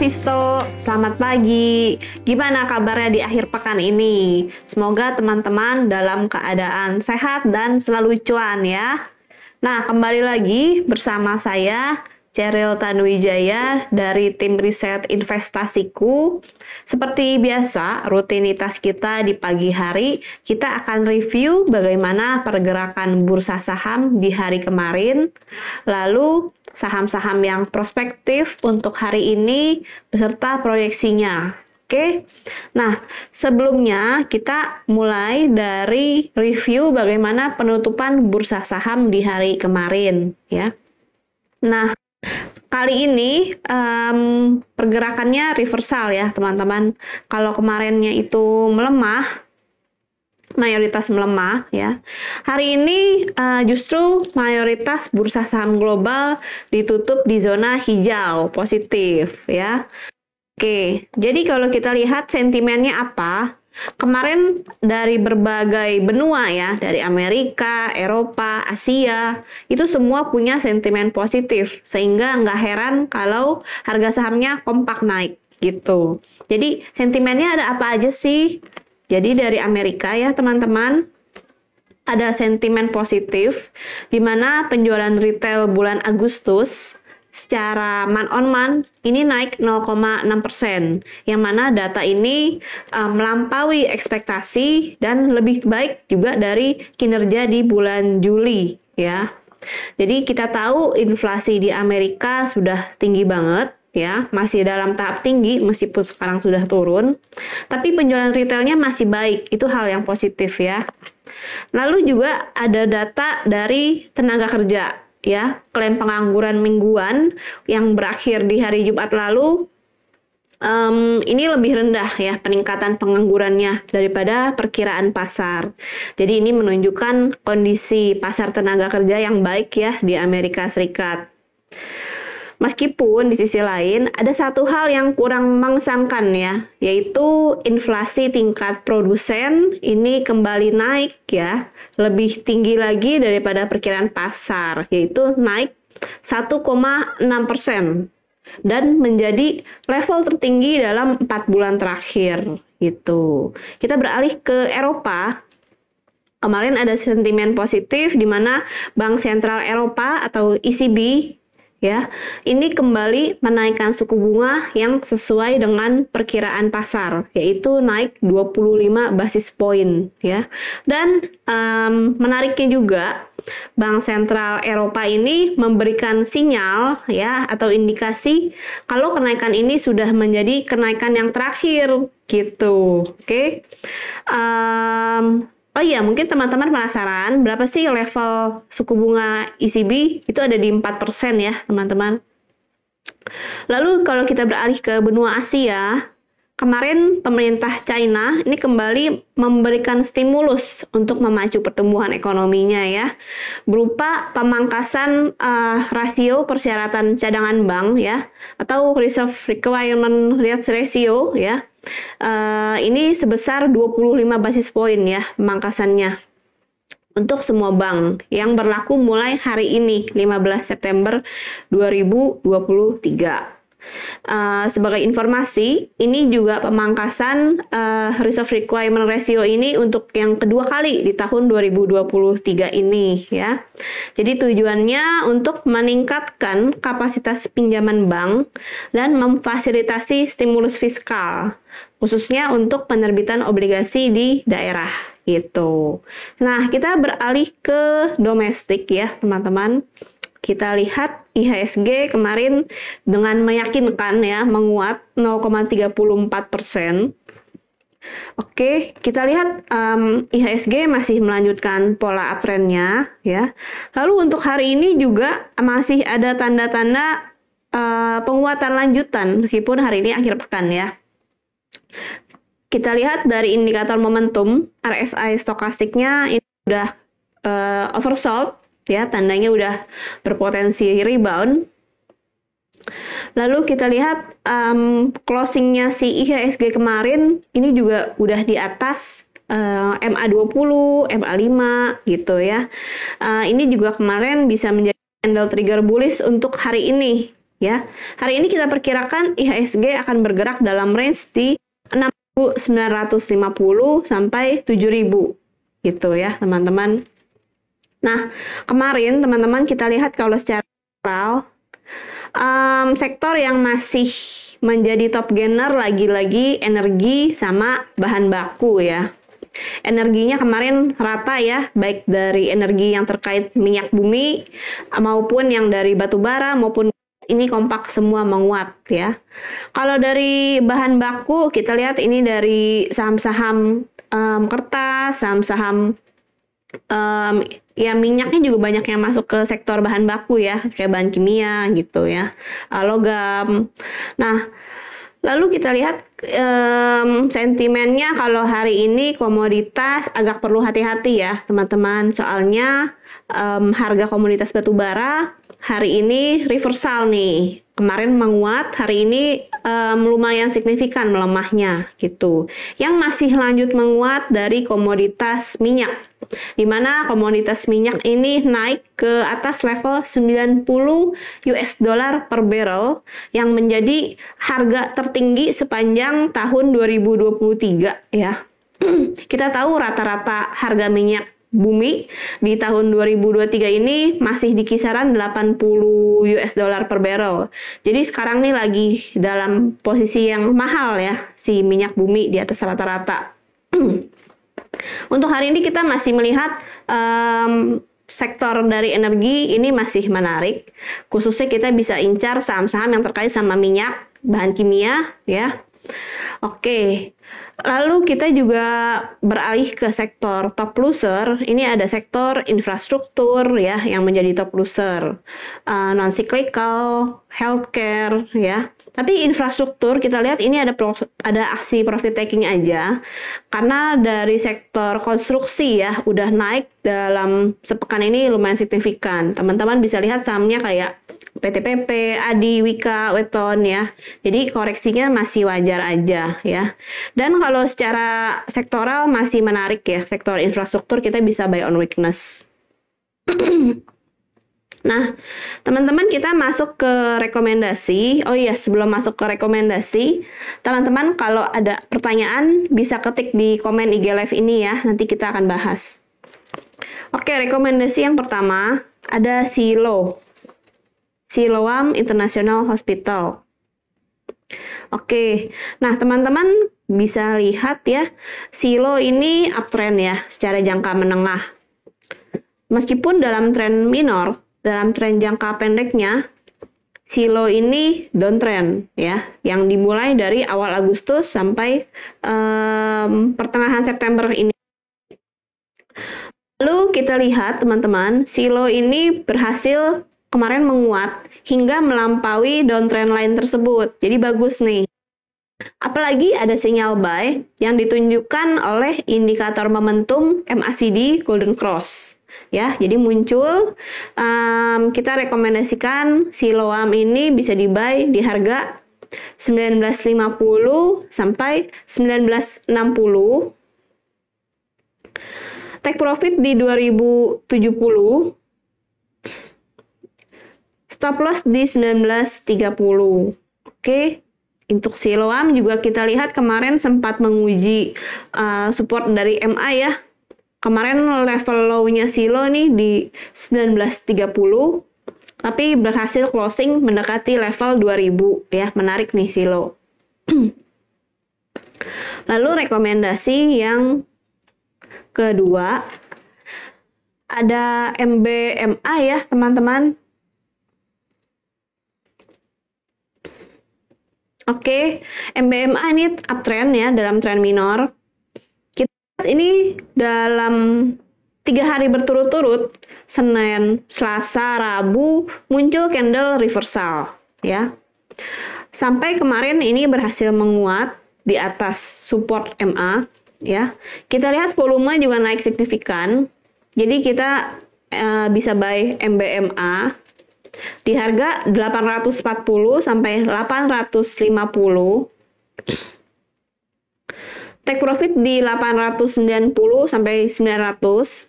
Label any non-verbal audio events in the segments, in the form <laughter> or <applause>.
Visto, selamat pagi. Gimana kabarnya di akhir pekan ini? Semoga teman-teman dalam keadaan sehat dan selalu cuan ya. Nah, kembali lagi bersama saya Cheryl Tanuwijaya dari tim riset investasiku. Seperti biasa, rutinitas kita di pagi hari, kita akan review bagaimana pergerakan bursa saham di hari kemarin, lalu saham-saham yang prospektif untuk hari ini beserta proyeksinya. Oke, nah sebelumnya kita mulai dari review bagaimana penutupan bursa saham di hari kemarin ya. Nah, Kali ini um, pergerakannya reversal ya teman-teman. Kalau kemarinnya itu melemah, mayoritas melemah ya. Hari ini uh, justru mayoritas bursa saham global ditutup di zona hijau positif ya. Oke, jadi kalau kita lihat sentimennya apa? Kemarin dari berbagai benua ya, dari Amerika, Eropa, Asia, itu semua punya sentimen positif. Sehingga nggak heran kalau harga sahamnya kompak naik gitu. Jadi sentimennya ada apa aja sih? Jadi dari Amerika ya teman-teman, ada sentimen positif di mana penjualan retail bulan Agustus secara man on man ini naik 0,6 persen, yang mana data ini uh, melampaui ekspektasi dan lebih baik juga dari kinerja di bulan Juli ya. Jadi kita tahu inflasi di Amerika sudah tinggi banget ya, masih dalam tahap tinggi meskipun sekarang sudah turun, tapi penjualan retailnya masih baik, itu hal yang positif ya. Lalu juga ada data dari tenaga kerja ya klaim pengangguran mingguan yang berakhir di hari Jumat lalu um, ini lebih rendah ya peningkatan penganggurannya daripada perkiraan pasar. Jadi ini menunjukkan kondisi pasar tenaga kerja yang baik ya di Amerika Serikat. Meskipun di sisi lain ada satu hal yang kurang mengesankan ya, yaitu inflasi tingkat produsen ini kembali naik ya, lebih tinggi lagi daripada perkiraan pasar, yaitu naik 1,6 persen dan menjadi level tertinggi dalam empat bulan terakhir gitu. Kita beralih ke Eropa. Kemarin ada sentimen positif di mana Bank Sentral Eropa atau ECB ya. Ini kembali menaikkan suku bunga yang sesuai dengan perkiraan pasar, yaitu naik 25 basis poin ya. Dan um, menariknya juga Bank Sentral Eropa ini memberikan sinyal ya atau indikasi kalau kenaikan ini sudah menjadi kenaikan yang terakhir gitu. Oke. Okay? Um, Oh iya, mungkin teman-teman penasaran berapa sih level suku bunga ECB? Itu ada di 4% ya, teman-teman. Lalu kalau kita beralih ke benua Asia, kemarin pemerintah China ini kembali memberikan stimulus untuk memacu pertumbuhan ekonominya ya berupa pemangkasan uh, rasio persyaratan cadangan bank ya atau reserve requirement ratio ya uh, ini sebesar 25 basis poin ya pemangkasannya untuk semua bank yang berlaku mulai hari ini 15 September 2023. Uh, sebagai informasi, ini juga pemangkasan uh, reserve requirement ratio ini untuk yang kedua kali di tahun 2023 ini ya. Jadi tujuannya untuk meningkatkan kapasitas pinjaman bank dan memfasilitasi stimulus fiskal khususnya untuk penerbitan obligasi di daerah gitu. Nah, kita beralih ke domestik ya, teman-teman kita lihat IHSG kemarin dengan meyakinkan ya menguat 0,34 persen. Oke, kita lihat um, IHSG masih melanjutkan pola uptrendnya ya. Lalu untuk hari ini juga masih ada tanda-tanda uh, penguatan lanjutan meskipun hari ini akhir pekan ya. Kita lihat dari indikator momentum RSI stokastiknya ini sudah uh, oversold ya tandanya udah berpotensi rebound Lalu kita lihat um, closingnya si IHSG kemarin ini juga udah di atas uh, MA20, MA5 gitu ya. Uh, ini juga kemarin bisa menjadi candle trigger bullish untuk hari ini ya. Hari ini kita perkirakan IHSG akan bergerak dalam range di 6.950 sampai 7.000 gitu ya, teman-teman. Nah, kemarin teman-teman kita lihat kalau secara general um, sektor yang masih menjadi top gainer lagi-lagi energi sama bahan baku ya. Energinya kemarin rata ya, baik dari energi yang terkait minyak bumi maupun yang dari batu bara maupun ini kompak semua menguat ya. Kalau dari bahan baku kita lihat ini dari saham-saham um, kertas, saham-saham um, ya minyaknya juga banyak yang masuk ke sektor bahan baku ya, kayak bahan kimia gitu ya, uh, logam. Nah, Lalu kita lihat um, sentimennya kalau hari ini komoditas agak perlu hati-hati ya teman-teman. Soalnya um, harga komoditas batubara hari ini reversal nih. Kemarin menguat hari ini um, lumayan signifikan melemahnya gitu. Yang masih lanjut menguat dari komoditas minyak di mana komoditas minyak ini naik ke atas level 90 US dollar per barrel yang menjadi harga tertinggi sepanjang tahun 2023 ya. <clears throat> Kita tahu rata-rata harga minyak bumi di tahun 2023 ini masih di kisaran 80 US dollar per barrel. Jadi sekarang nih lagi dalam posisi yang mahal ya si minyak bumi di atas rata-rata. <clears throat> Untuk hari ini kita masih melihat um, sektor dari energi ini masih menarik. Khususnya kita bisa incar saham-saham yang terkait sama minyak, bahan kimia, ya. Oke, lalu kita juga beralih ke sektor top loser. Ini ada sektor infrastruktur ya yang menjadi top loser, uh, non cyclical, healthcare ya. Tapi infrastruktur kita lihat ini ada pro, ada aksi profit taking aja karena dari sektor konstruksi ya udah naik dalam sepekan ini lumayan signifikan. Teman-teman bisa lihat sahamnya kayak PTPP, Adi, Wika, Weton ya. Jadi koreksinya masih wajar aja ya. Dan kalau secara sektoral masih menarik ya sektor infrastruktur kita bisa buy on weakness. <clears throat> Nah, teman-teman kita masuk ke rekomendasi. Oh iya, sebelum masuk ke rekomendasi, teman-teman kalau ada pertanyaan bisa ketik di komen IG Live ini ya, nanti kita akan bahas. Oke, rekomendasi yang pertama ada Silo. Siloam International Hospital. Oke, nah teman-teman bisa lihat ya, Silo ini uptrend ya, secara jangka menengah. Meskipun dalam tren minor, dalam tren jangka pendeknya, silo ini downtrend ya, yang dimulai dari awal Agustus sampai um, pertengahan September ini. Lalu kita lihat teman-teman, silo ini berhasil kemarin menguat hingga melampaui downtrend lain tersebut. Jadi bagus nih. Apalagi ada sinyal buy yang ditunjukkan oleh indikator momentum MACD Golden Cross ya. Jadi muncul um, kita rekomendasikan si Loam ini bisa dibuy di harga 1950 sampai 1960 take profit di 2070 stop loss di 1930 oke untuk siloam juga kita lihat kemarin sempat menguji uh, support dari MA ya. Kemarin level low-nya Silo nih di 1930 tapi berhasil closing mendekati level 2000 ya. Menarik nih Silo <clears throat> lalu rekomendasi yang kedua ada MBMA ya teman-teman Oke, MBMA ini uptrend ya dalam tren minor ini dalam tiga hari berturut-turut Senin, Selasa, Rabu muncul candle reversal ya. Sampai kemarin ini berhasil menguat di atas support MA ya. Kita lihat volume juga naik signifikan. Jadi kita uh, bisa buy MBMA di harga 840 sampai 850 Take profit di 890 sampai 900.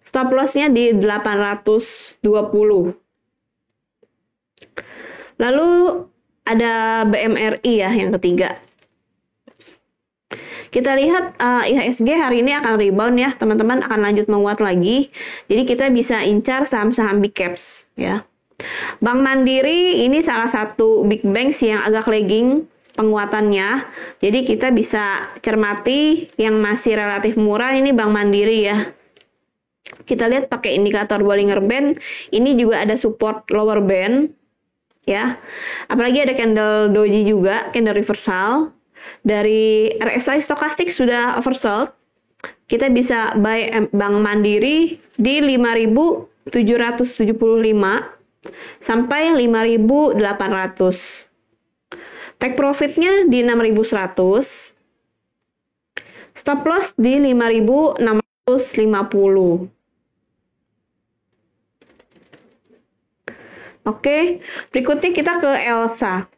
Stop lossnya di 820. Lalu ada BMRI ya yang ketiga. Kita lihat uh, IHSG hari ini akan rebound ya, teman-teman akan lanjut menguat lagi. Jadi kita bisa incar saham-saham big caps ya. Bank Mandiri ini salah satu big banks yang agak lagging penguatannya. Jadi kita bisa cermati yang masih relatif murah ini Bank Mandiri ya. Kita lihat pakai indikator Bollinger Band, ini juga ada support lower band ya. Apalagi ada candle doji juga, candle reversal dari RSI stokastik sudah oversold, kita bisa buy Bank Mandiri di 5.775 sampai 5.800. Take profitnya di 6.100. Stop loss di 5.650. Oke, berikutnya kita ke Elsa.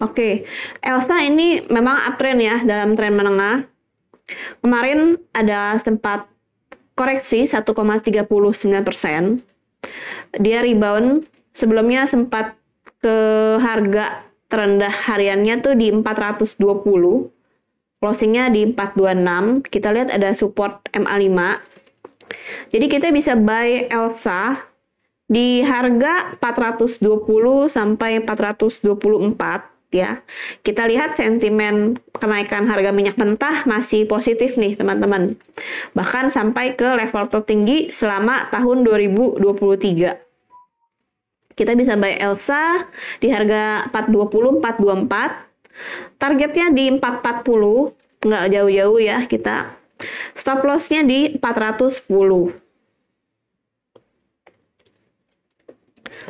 Oke, Elsa ini memang uptrend ya dalam tren menengah. Kemarin ada sempat koreksi 1,39 persen. Dia rebound, sebelumnya sempat ke harga terendah hariannya tuh di 420. Closingnya di 426. Kita lihat ada support MA5. Jadi kita bisa buy Elsa di harga 420 sampai 424 ya. Kita lihat sentimen kenaikan harga minyak mentah masih positif nih teman-teman. Bahkan sampai ke level tertinggi selama tahun 2023. Kita bisa buy Elsa di harga 420 424. Targetnya di 440, nggak jauh-jauh ya kita. Stop lossnya di 410.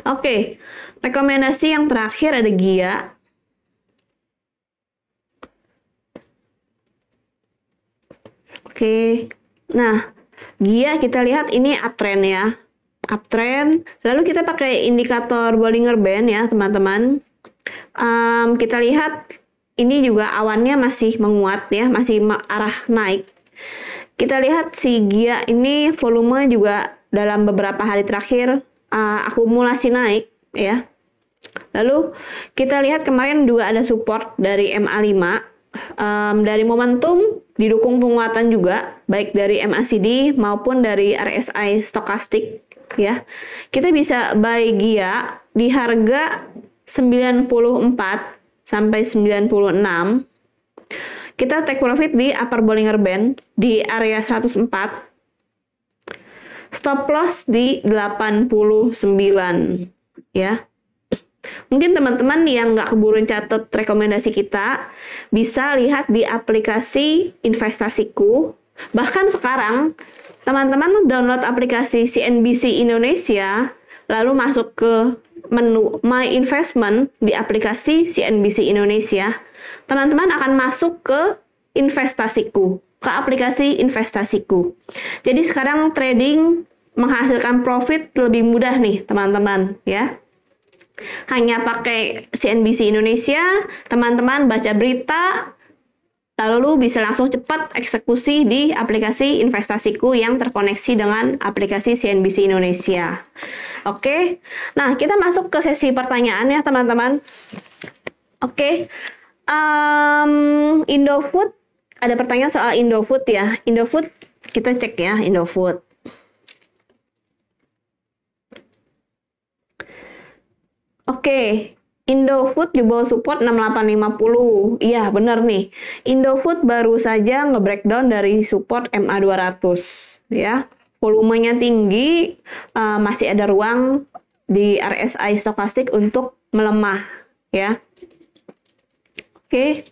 Oke, rekomendasi yang terakhir ada GIA. Oke. Nah, Gia kita lihat ini uptrend ya. Uptrend. Lalu kita pakai indikator Bollinger Band ya, teman-teman. Um, kita lihat ini juga awannya masih menguat ya, masih arah naik. Kita lihat si Gia ini volume juga dalam beberapa hari terakhir uh, akumulasi naik ya. Lalu kita lihat kemarin juga ada support dari MA5 um, dari momentum didukung penguatan juga baik dari MACD maupun dari RSI stokastik ya. Kita bisa buy GIA di harga 94 sampai 96. Kita take profit di upper Bollinger Band di area 104. Stop loss di 89 ya. Mungkin teman-teman yang nggak keburu catat rekomendasi kita, bisa lihat di aplikasi investasiku. Bahkan sekarang, teman-teman download aplikasi CNBC Indonesia, lalu masuk ke menu My Investment di aplikasi CNBC Indonesia, teman-teman akan masuk ke investasiku, ke aplikasi investasiku. Jadi sekarang trading menghasilkan profit lebih mudah nih, teman-teman, ya hanya pakai CNBC Indonesia, teman-teman baca berita, lalu bisa langsung cepat eksekusi di aplikasi investasiku yang terkoneksi dengan aplikasi CNBC Indonesia. Oke, nah kita masuk ke sesi pertanyaan ya teman-teman. Oke, um, Indofood, ada pertanyaan soal Indofood ya. Indofood, kita cek ya Indofood. Oke, Indofood jebol support 6850. Iya, bener nih. Indofood baru saja nge-breakdown dari support MA200 ya. Volumenya tinggi, uh, masih ada ruang di RSI stokastik untuk melemah ya. Oke.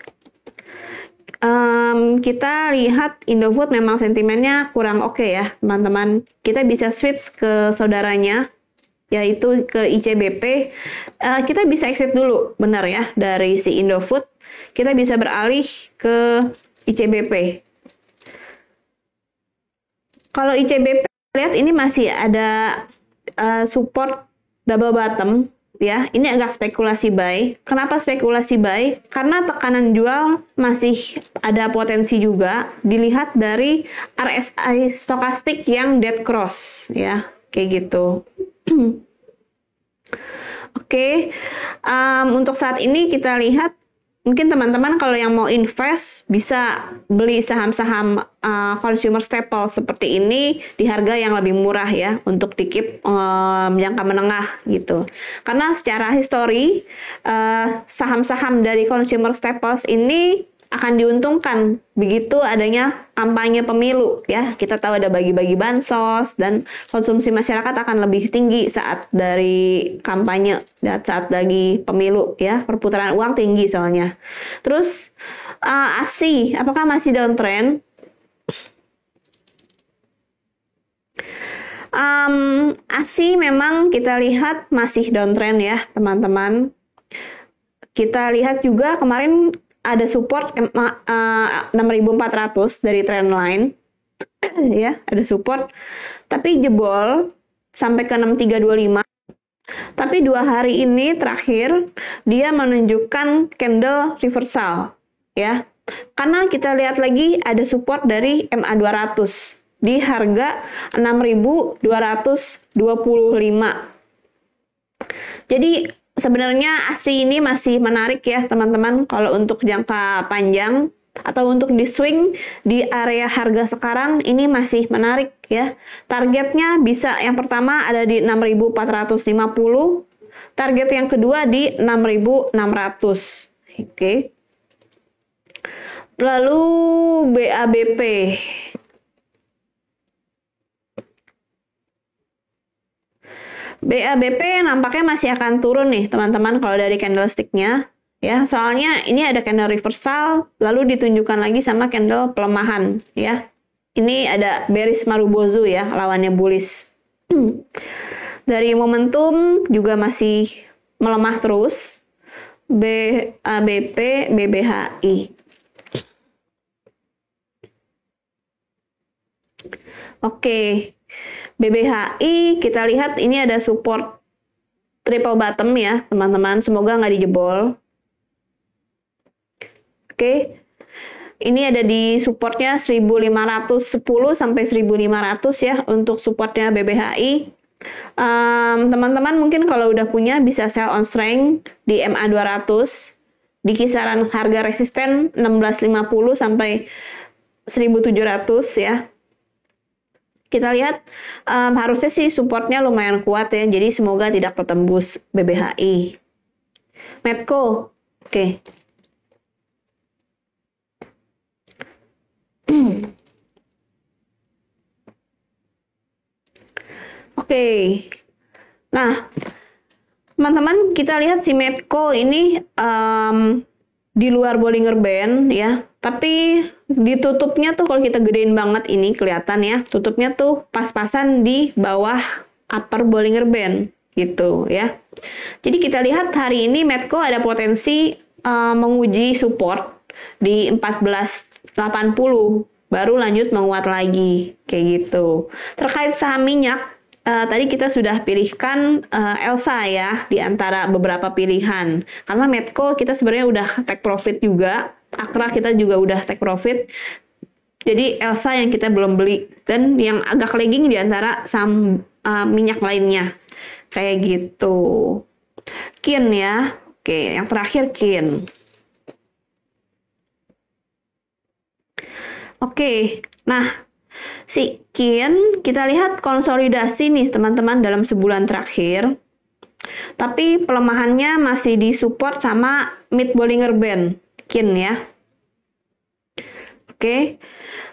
Um, kita lihat Indofood memang sentimennya kurang oke okay ya, teman-teman. Kita bisa switch ke saudaranya yaitu ke ICBP, uh, eh, kita bisa exit dulu, benar ya, dari si Indofood. Kita bisa beralih ke ICBP. Kalau ICBP lihat ini masih ada uh, support double bottom ya. Ini agak spekulasi buy. Kenapa spekulasi buy? Karena tekanan jual masih ada potensi juga dilihat dari RSI stokastik yang dead cross ya kayak gitu. <clears throat> Oke, okay. um, untuk saat ini kita lihat mungkin teman-teman kalau yang mau invest bisa beli saham-saham uh, consumer staple seperti ini di harga yang lebih murah ya untuk dikip um, jangka menengah gitu. Karena secara histori uh, saham-saham dari consumer staples ini akan diuntungkan begitu adanya kampanye pemilu ya. Kita tahu ada bagi-bagi bansos dan konsumsi masyarakat akan lebih tinggi saat dari kampanye dan saat lagi pemilu ya. Perputaran uang tinggi soalnya. Terus uh, ASI apakah masih downtrend um, ASI memang kita lihat masih downtrend ya teman-teman. Kita lihat juga kemarin ada support uh, 6400 dari trendline <clears throat> ya, ada support. Tapi jebol sampai ke 6325. Tapi dua hari ini terakhir dia menunjukkan candle reversal ya. Karena kita lihat lagi ada support dari MA200 di harga 6225. Jadi sebenarnya ASI ini masih menarik ya teman-teman kalau untuk jangka panjang atau untuk di swing di area harga sekarang ini masih menarik ya. Targetnya bisa yang pertama ada di 6450, target yang kedua di 6600. Oke. Lalu BABP BABP nampaknya masih akan turun nih teman-teman kalau dari candlesticknya. Ya soalnya ini ada candle reversal lalu ditunjukkan lagi sama candle pelemahan. Ya ini ada bearish marubozu ya lawannya bullish. <clears throat> Dari momentum juga masih melemah terus. BABP BBHI Oke, BBHI kita lihat ini ada support triple bottom ya teman-teman. Semoga nggak dijebol. Oke. Ini ada di supportnya 1510 sampai 1500 ya untuk supportnya BBHI teman-teman um, mungkin kalau udah punya bisa sell on strength di MA 200 di kisaran harga resisten 1650 sampai 1700 ya kita lihat um, harusnya sih supportnya lumayan kuat ya, jadi semoga tidak tertembus BBHI. Medco, oke. Okay. <clears throat> Oke, okay. nah teman-teman kita lihat si Medco ini um, di luar Bollinger Band ya. Tapi ditutupnya tuh kalau kita gedein banget ini kelihatan ya, tutupnya tuh pas-pasan di bawah upper Bollinger Band gitu ya. Jadi kita lihat hari ini Medco ada potensi uh, menguji support di 1480 baru lanjut menguat lagi kayak gitu. Terkait saham minyak uh, tadi kita sudah pilihkan uh, Elsa ya di antara beberapa pilihan. Karena Medco kita sebenarnya udah take profit juga, Akra kita juga udah take profit. Jadi Elsa yang kita belum beli dan yang agak lagging di antara saham uh, minyak lainnya. Kayak gitu. Kin ya. Oke, yang terakhir Kin. Oke, nah Si Kin, kita lihat konsolidasi nih teman-teman dalam sebulan terakhir. Tapi pelemahannya masih disupport sama mid Bollinger Band, Kin ya. Oke.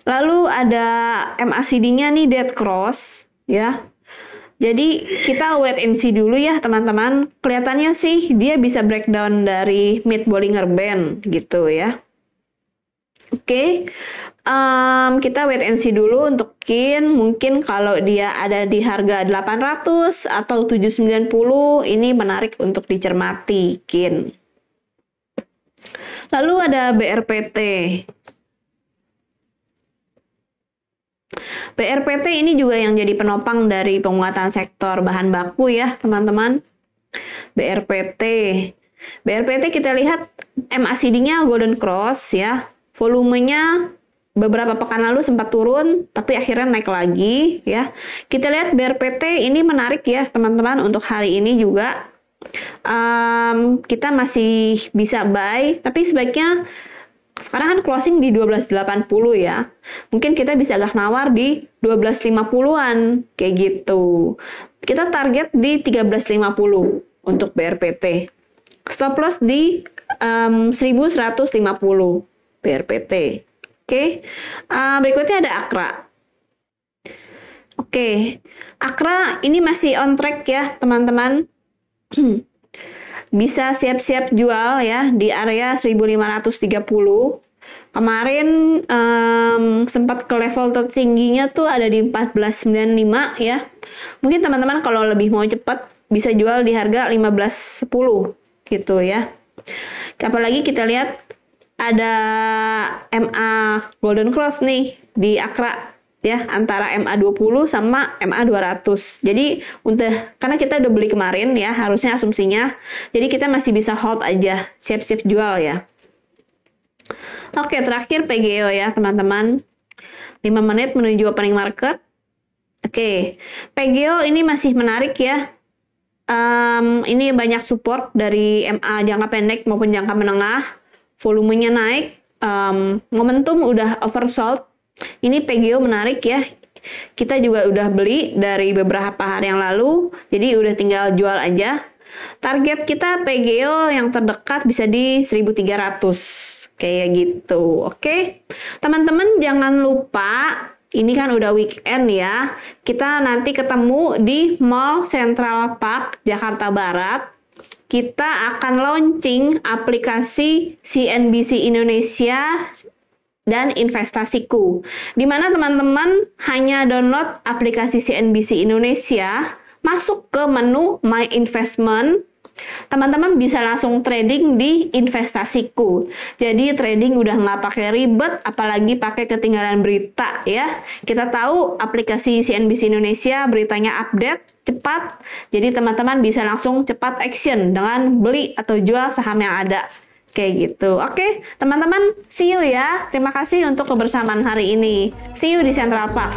Lalu ada MACD-nya nih dead cross ya. Jadi kita wait and see dulu ya teman-teman. Kelihatannya sih dia bisa breakdown dari mid Bollinger Band gitu ya. Oke, okay. um, kita wait and see dulu untuk Kin. Mungkin kalau dia ada di harga 800 atau 790, ini menarik untuk dicermati Kin. Lalu ada BRPT. BRPT ini juga yang jadi penopang dari penguatan sektor bahan baku ya, teman-teman. BRPT. BRPT kita lihat MACD-nya Golden Cross ya volumenya beberapa pekan lalu sempat turun, tapi akhirnya naik lagi ya. Kita lihat BRPT ini menarik ya teman-teman untuk hari ini juga. Um, kita masih bisa buy, tapi sebaiknya sekarang kan closing di 12.80 ya. Mungkin kita bisa agak nawar di 12.50-an kayak gitu. Kita target di 13.50 untuk BRPT. Stop loss di um, 1150 BRPT. Oke, okay. uh, berikutnya ada Akra. Oke, okay. Akra ini masih on track ya teman-teman. <clears throat> Bisa siap-siap jual ya di area 1530. Kemarin um, sempat ke level tertingginya tuh ada di 1495 ya. Mungkin teman-teman kalau lebih mau cepat bisa jual di harga 1510 gitu ya. Apalagi kita lihat ada MA Golden Cross nih di Akra ya antara MA 20 sama MA 200. Jadi untuk karena kita udah beli kemarin ya, harusnya asumsinya. Jadi kita masih bisa hold aja, siap-siap jual ya. Oke, terakhir PGO ya, teman-teman. 5 menit menuju opening market. Oke, PGO ini masih menarik ya. Um, ini banyak support dari MA jangka pendek maupun jangka menengah volumenya naik, um, momentum udah oversold. Ini PGO menarik ya. Kita juga udah beli dari beberapa hari yang lalu, jadi udah tinggal jual aja. Target kita PGO yang terdekat bisa di 1300 kayak gitu. Oke. Teman-teman jangan lupa ini kan udah weekend ya. Kita nanti ketemu di Mall Central Park Jakarta Barat kita akan launching aplikasi CNBC Indonesia dan investasiku. Di mana teman-teman hanya download aplikasi CNBC Indonesia, masuk ke menu My Investment, teman-teman bisa langsung trading di investasiku. Jadi trading udah nggak pakai ribet, apalagi pakai ketinggalan berita ya. Kita tahu aplikasi CNBC Indonesia beritanya update cepat. Jadi teman-teman bisa langsung cepat action dengan beli atau jual saham yang ada. Kayak gitu. Oke, teman-teman, see you ya. Terima kasih untuk kebersamaan hari ini. See you di Central Park.